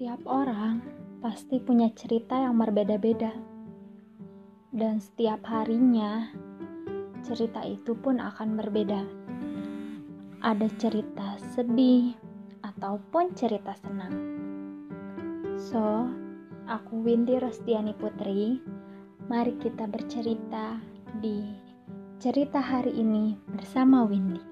Setiap orang pasti punya cerita yang berbeda-beda, dan setiap harinya cerita itu pun akan berbeda. Ada cerita sedih ataupun cerita senang. So, aku Windy Rostiani Putri. Mari kita bercerita di cerita hari ini bersama Windy.